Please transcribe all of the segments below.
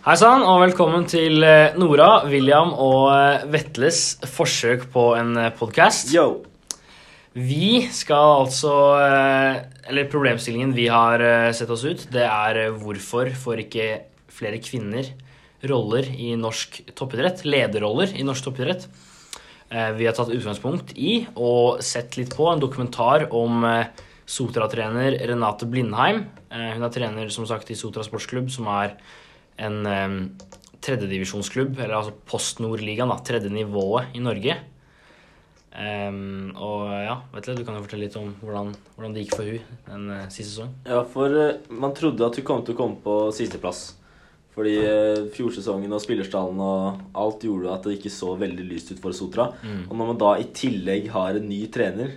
Hei sann, og velkommen til eh, Nora, William og eh, Vetles forsøk på en podkast. Yo! Vi skal altså eh, Eller problemstillingen vi har eh, sett oss ut, det er eh, hvorfor får ikke flere kvinner roller i norsk toppidrett? Lederroller i norsk toppidrett. Eh, Vi har tatt utgangspunkt i og sett litt på en dokumentar om eh, Sotra-trener Renate Blindheim. Eh, Hun er trener som sagt i Sotra sportsklubb, som er en eh, tredjedivisjonsklubb, eller altså Post Nord-ligaen, tredje nivået i Norge. Um, og ja, vet du, du kan jo fortelle litt om hvordan, hvordan det gikk for hun den uh, siste sesongen. Ja, for uh, man trodde at hun kom til å komme på sisteplass. Fordi uh, fjorsesongen og spillerstallen og alt gjorde at det ikke så veldig lyst ut for Sotra. Og når man da i tillegg har en ny trener,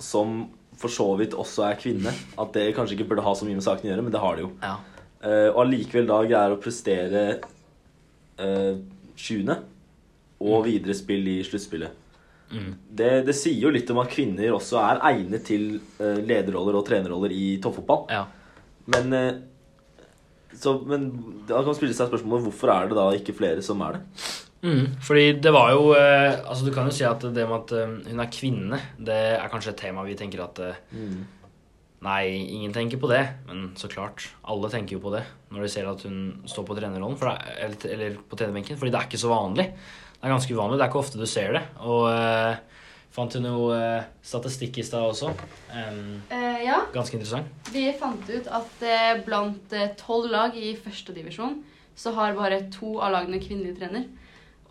som for så vidt også er kvinne, at det kanskje ikke burde ha så mye med saken å gjøre, men det har det jo. Ja. Eh, og allikevel da greier å prestere eh, 20. og videre spill i sluttspillet. Mm. Det, det sier jo litt om at kvinner også er egnet til eh, lederroller og trenerroller i toppfotball. ja. Men, eh, så, men da kan man stille seg spørsmålet hvorfor er det da ikke flere som er det? Mm, fordi det var jo Altså Du kan jo si at det med at hun er kvinne, det er kanskje et tema vi tenker at eh, Nei, ingen tenker på det. Men så klart, alle tenker jo på det når de ser at hun står på trenerrollen. Er, eller, på trenerbenken. Fordi det er ikke så vanlig. Det er ganske uvanlig. Det er ikke ofte du ser det. Og uh, fant du noe uh, statistikk i stad også? Um, uh, ja, ganske interessant. vi fant ut at blant tolv lag i førstedivisjon så har bare to av lagene kvinnelig trener.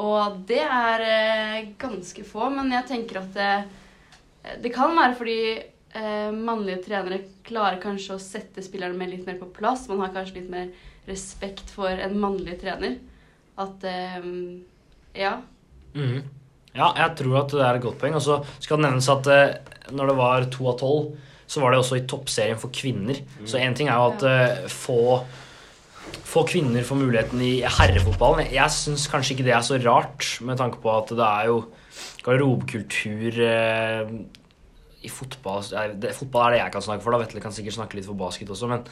Og det er ganske få, men jeg tenker at det kan være fordi eh, mannlige trenere klarer kanskje å sette spillerne med litt mer på plass. Man har kanskje litt mer respekt for en mannlig trener. At eh, Ja. Mhm. Ja, jeg tror at det er et godt poeng. Og så skal det nevnes at eh, når det var to av tolv, så var det også i toppserien for kvinner. Så én ting er jo at eh, få, få kvinner får muligheten i herrefotballen. Jeg syns kanskje ikke det er så rart, med tanke på at det er jo garderobekultur eh, i fotball det, Fotball er det jeg kan snakke for, da. Vetle kan sikkert snakke litt for basket også, men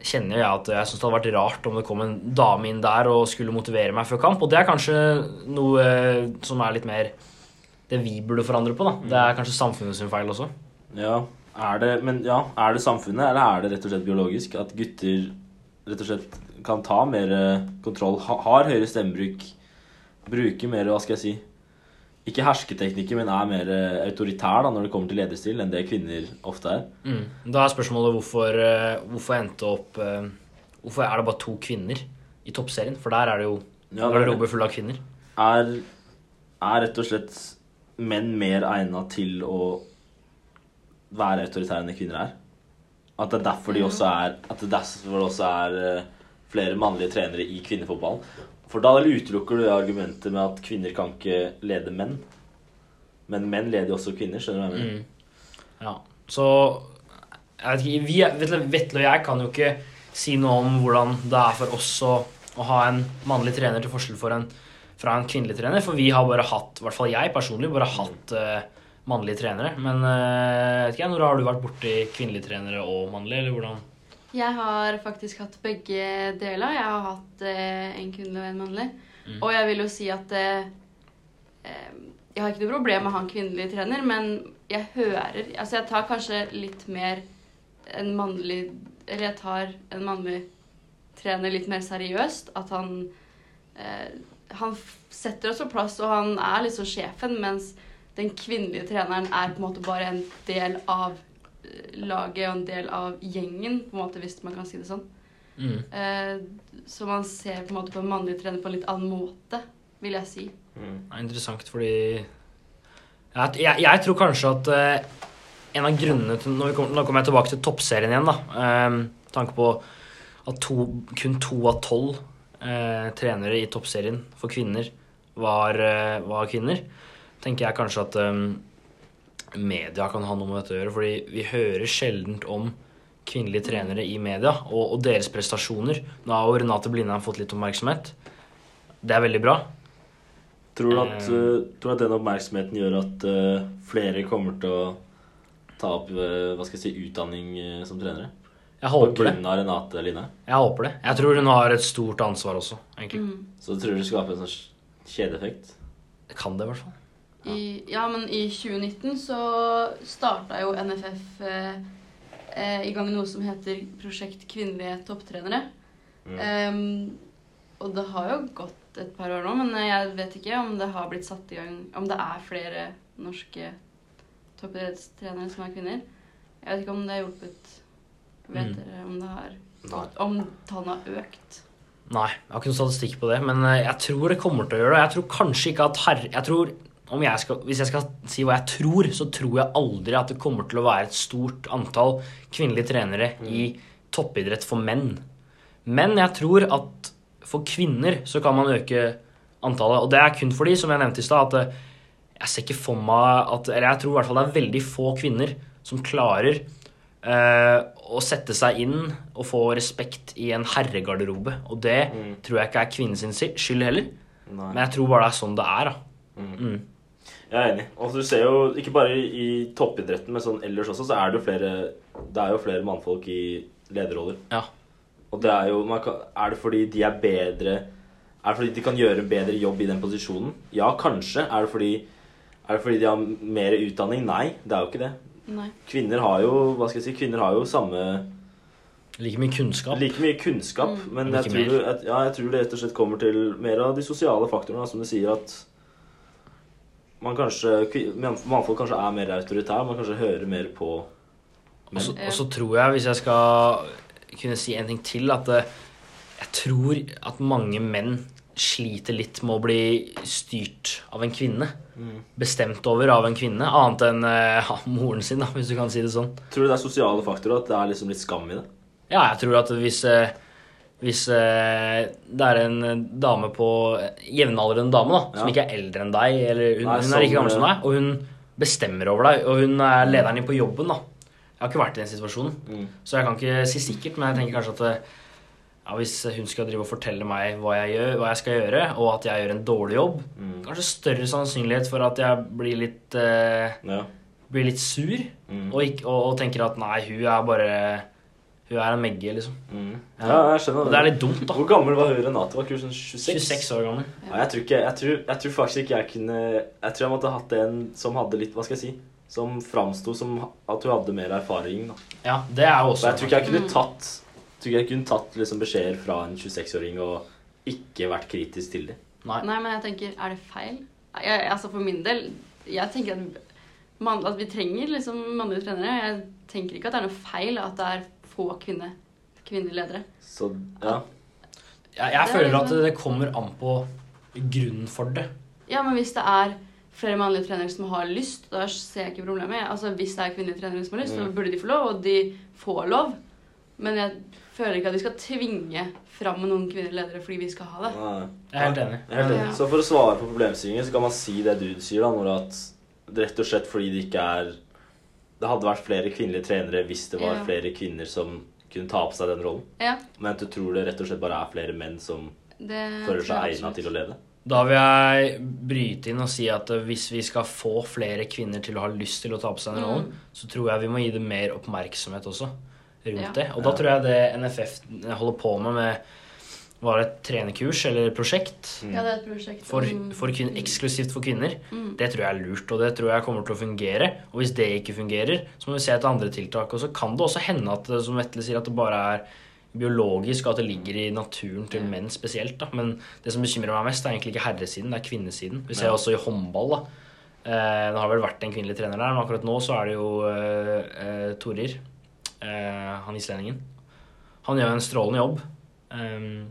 kjenner jeg at jeg syns det hadde vært rart om det kom en dame inn der og skulle motivere meg før kamp. Og det er kanskje noe eh, som er litt mer det vi burde forandre på. da. Det er kanskje samfunnet sin feil også. Ja, er det, men ja, er det samfunnet, eller er det rett og slett biologisk? At gutter rett og slett kan ta mer eh, kontroll, ha, har høyere stemmebruk, bruker mer, hva skal jeg si Ikke hersketeknikker, men er mer eh, autoritær da, når det kommer til lederstil, enn det kvinner ofte er. Mm. Da er spørsmålet hvorfor, eh, hvorfor endte opp eh, Hvorfor er det bare to kvinner i toppserien? For der er det jo Ja, garderober fulle av kvinner. Er, er rett og slett menn mer egna til å være autoritære enn det kvinner er? At det er derfor de også er At det er derfor det også er flere mannlige trenere i kvinnefotballen? For da utelukker du det argumentet med at kvinner kan ikke lede menn. Men menn leder jo også kvinner, skjønner du hva jeg mener? Mm. Ja. Så jeg vet ikke, vi, Vetle, Vetle og jeg kan jo ikke si noe om hvordan det er for oss å, å ha en mannlig trener til forskjell for en, fra en kvinnelig trener. For vi har bare hatt, i hvert fall jeg personlig, bare hatt uh, mannlige trenere. Men uh, jeg vet ikke, når har du vært borti kvinnelige trenere og mannlige, eller hvordan? Jeg har faktisk hatt begge deler. Jeg har hatt eh, en kvinnelig og en mannlig. Og jeg vil jo si at eh, eh, Jeg har ikke noe problem med å ha en kvinnelig trener, men jeg hører Altså, jeg tar kanskje litt mer en mannlig Eller jeg tar en mannlig trener litt mer seriøst. At han eh, Han setter oss på plass, og han er liksom sjefen, mens den kvinnelige treneren er på en måte bare en del av laget og en del av gjengen, på en måte, hvis man kan si det sånn. Mm. Eh, så man ser på en måte på en mannlig trener på en litt annen måte, vil jeg si. Det er interessant, fordi jeg, jeg, jeg tror kanskje at eh, en av grunnene til Nå kommer, nå kommer jeg tilbake til toppserien igjen, da. Eh, tanke på at to, kun to av tolv eh, trenere i toppserien for kvinner var, eh, var kvinner. Tenker jeg kanskje at eh, media kan ha noe med dette å gjøre. Fordi vi hører sjelden om kvinnelige trenere i media og, og deres prestasjoner. Nå har jo Renate Blindheim fått litt oppmerksomhet. Det er veldig bra. Tror, du at, eh, tror at den oppmerksomheten gjør at uh, flere kommer til å ta opp uh, hva skal jeg si, utdanning som trenere? Jeg håper det. av Renate Line. Jeg håper det. Jeg tror hun har et stort ansvar også, egentlig. Mm. Så du tror det skaper en sånn kjedeeffekt? Det kan det, i hvert fall. I, ja, men i 2019 så starta jo NFF eh, eh, i gang noe som heter Prosjekt kvinnelige topptrenere. Ja. Um, og det har jo gått et par år nå, men jeg vet ikke om det har blitt satt i gang Om det er flere norske toppidrettstrenere som er kvinner. Jeg vet ikke om det har hjulpet. Vet Mm. dere om det har Nei. Om tallene har økt? Nei, jeg har ikke noen statistikk på det, men eh, jeg tror det kommer til å gjøre det. Jeg tror kanskje ikke at herre... Jeg tror, jeg skal, hvis jeg skal si hva jeg tror, så tror jeg aldri at det kommer til å være et stort antall kvinnelige trenere i toppidrett for menn. Men jeg tror at for kvinner så kan man øke antallet. Og det er kun fordi, som jeg nevnte i stad, at eh, jeg ser ikke for meg at Eller jeg tror i hvert fall det er veldig få kvinner som klarer eh, å sette seg inn og få respekt i en herregarderobe. Og det Mm. tror jeg ikke er kvinnens skyld heller, Nei. men jeg tror bare det er sånn det er. da. Mm. Mm. Jeg er enig. Og du ser jo, ikke bare i, toppidretten, men sånn ellers også, så er det jo flere Det er jo flere mannfolk i lederroller. Ja. Og det er jo man kan, Er det fordi de er bedre Er det fordi de kan gjøre en bedre jobb i den posisjonen? Ja, kanskje. Er det fordi Er det fordi de har mer utdanning? Nei, det er jo ikke det. Nei. Kvinner har jo hva skal jeg si, kvinner har jo samme Like mye kunnskap. Like mye kunnskap, Mm. men like jeg tror, jeg, ja, jeg tror det rett og slett kommer til mer av de sosiale faktorene, som du sier at man kanskje, mannfolk kanskje er mer autoritære, man kanskje hører mer på menn. og så tror jeg, hvis jeg skal kunne si en ting til, at eh, jeg tror at mange menn sliter litt med å bli styrt av en kvinne. Mm. Bestemt over av en kvinne, annet enn eh, ja, moren sin, da, hvis du kan si det sånn. Tror du det er sosiale faktorer, at det er liksom litt skam i det? Ja, jeg tror at hvis, eh, hvis eh, det er en dame på Jevnaldrende dame, da, som Ja. ikke er eldre enn deg, eller hun, Nei, hun er like som, gammel som eh, deg, og hun bestemmer over deg, og hun er lederen din på jobben, da. Jeg har ikke vært i den situasjonen, Mm. så jeg kan ikke si sikkert, men jeg tenker kanskje at eh, ja, hvis hun skal drive og fortelle meg hva jeg, gjør, hva jeg skal gjøre, og at jeg gjør en dårlig jobb, Mm. kanskje større sannsynlighet for at jeg blir litt, eh, Ja. blir litt sur, Mm. og, ikke, og, og tenker at nei, hun er bare Hun er en megge, liksom. Mm. Ja. ja, jeg skjønner. Og det er litt dumt, da. Hvor gammel var hun Renate? Var ikke hun sånn 26? 26 år gammel. Ja, jeg, tror ikke, jeg, tror, jeg tror faktisk ikke jeg kunne Jeg tror jeg måtte hatt en som hadde litt Hva skal jeg si? Som framsto som at hun hadde mer erfaring. da. Ja, det er også. Så også jeg tror ikke jeg kunne Mm. tatt jeg tror ikke jeg kunne tatt liksom beskjeder fra en 26-åring og ikke vært kritisk til dem. Nei. Nei, men jeg tenker, er det feil? Jeg, altså For min del, jeg tenker at, man, at vi trenger liksom mannlige trenere. Jeg tenker ikke at det er noe feil at det er få kvinne, kvinnelige ledere. Så ja. Jeg, jeg er føler at det kommer an på grunnen for det. Ja, men hvis det er flere mannlige trenere som har lyst, da ser jeg ikke problemet. Altså Hvis det er kvinnelige trenere som har lyst, så Mm. burde de få lov, og de får lov. Men jeg føler ikke at vi skal tvinge fram noen kvinnelige ledere fordi vi skal ha det. Nei. Jeg er helt enig. Er helt enig. Ja. Så for å svare på problemstillingen, så kan man si det du sier, da, når at rett og slett fordi det ikke er Det hadde vært flere kvinnelige trenere hvis det var Ja. flere kvinner som kunne ta på seg den rollen. Ja, Men du tror det rett og slett bare er flere menn som det føler seg egna til å lede? Da vil jeg bryte inn og si at eh, hvis vi skal få flere kvinner til å ha lyst til å ta på seg den rollen, Mm. så tror jeg vi må gi det mer oppmerksomhet også rundt Ja. det. Og da tror jeg det NFF holder på med med var det et trenekurs eller prosjekt Mm. Ja, det er et prosjekt for, for kvinner, eksklusivt for kvinner. Mm. Det tror jeg er lurt, og det tror jeg kommer til å fungere. Og hvis det ikke fungerer, så må vi se etter andre tiltak. Og så kan det også hende at det, som Vetle sier, at det bare er biologisk, og at det ligger i naturen til menn spesielt. da. Men det som bekymrer meg mest, er egentlig ikke herresiden, det er kvinnesiden. Vi ser Ja. også i håndball. da. Eh, det har vel vært en kvinnelig trener der, men akkurat nå så er det jo eh, eh, Torir, eh, han islendingen. Han gjør en strålende jobb. Um,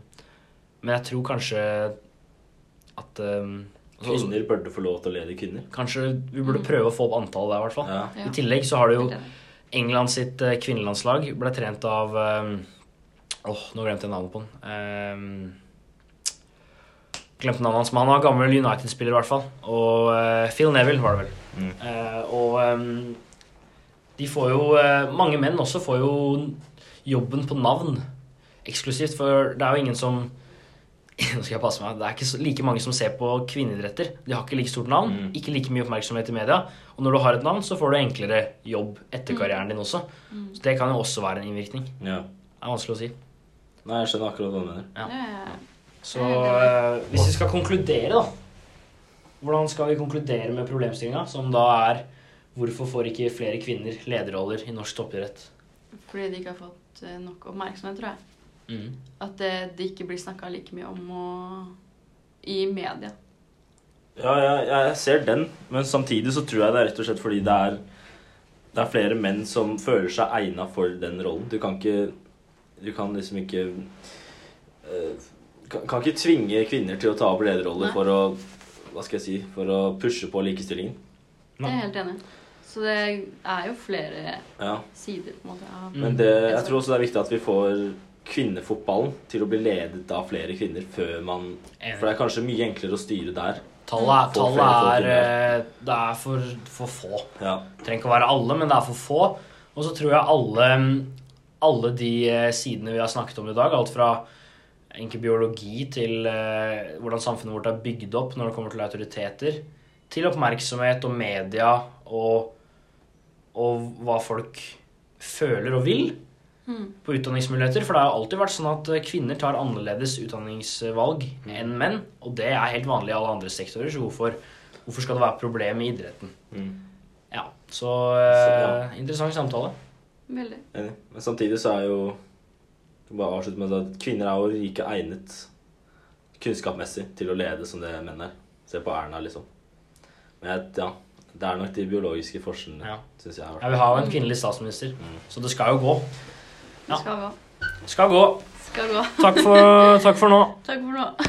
men jeg tror kanskje at um, Kvinner burde få lov til å lede kvinner. Kanskje vi burde Mm. prøve å få opp antallet der, i hvert fall. Ja. Ja. I tillegg så har du jo England sitt eh, kvinnelandslag ble trent av um, Åh, nå glemte jeg navnet på han. Um, glemte navnet hans, men han var gammel United-spiller, i hvert fall. Og uh, Phil Neville var det vel. Mm. Uh, og um, de får jo uh, Mange menn også får jo jobben på navn eksklusivt, for det er jo ingen som Nå skal jeg passe meg. Det er ikke like mange som ser på kvinneidretter. De har ikke like stort navn, Mm. ikke like mye oppmerksomhet i media. Og når du har et navn, så får du enklere jobb etter Mm. karrieren din også. Så det kan jo også være en innvirkning. Ja. Det er vanskelig å si. Nei, jeg skjønner akkurat hva du mener. Ja. Så eh, hvis vi skal konkludere, da Hvordan skal vi konkludere med problemstillinga, som da er Hvorfor får ikke flere kvinner lederroller i norsk toppidrett? fordi de ikke har fått eh, nok oppmerksomhet, tror jeg. Mm. At det, det ikke blir snakka like mye om og, i media. Ja, jeg, jeg ser den, men samtidig så tror jeg det er rett og slett fordi det er det er flere menn som føler seg egna for den rollen. Du kan ikke Du kan liksom ikke eh, kan, kan ikke tvinge kvinner til å ta opp lederroller for å Hva skal jeg si For å pushe på likestillingen. Jeg er helt enig. Så det er jo flere Ja. sider på en måte Mm. Men det, jeg tror også det er viktig at vi får kvinnefotballen til å bli ledet av flere kvinner før man For det er kanskje mye enklere å styre der. Tallet, tallet er eh, Det er for, for få. Ja. Det trenger ikke å være alle, men det er for få. Og så tror jeg alle, alle de eh, sidene vi har snakket om i dag, alt fra egentlig biologi til eh, hvordan samfunnet vårt er bygd opp når det kommer til autoriteter, til oppmerksomhet og media og, og hva folk føler og vil Mm. på utdanningsmuligheter. For det har alltid vært sånn at eh, kvinner tar annerledes utdanningsvalg enn menn. Og det er helt vanlig i alle andre sektorer, så hvorfor, hvorfor skal det være et problem i idretten? Mm. Ja, så, eh, Så, ja. interessant samtale. Veldig. Enig. Men samtidig så er jo Bare avslutte med at kvinner er jo like egnet kunnskapsmessig til å lede som det menn er. Se på Erna, liksom. Men jeg, ja, det er nok de biologiske forskjellene, Ja. synes jeg. Ja, vi har jo en kvinnelig statsminister, Mm. så det skal jo gå. Det skal gå. Skal gå. Skal gå. Takk for, takk for nå. Takk for nå.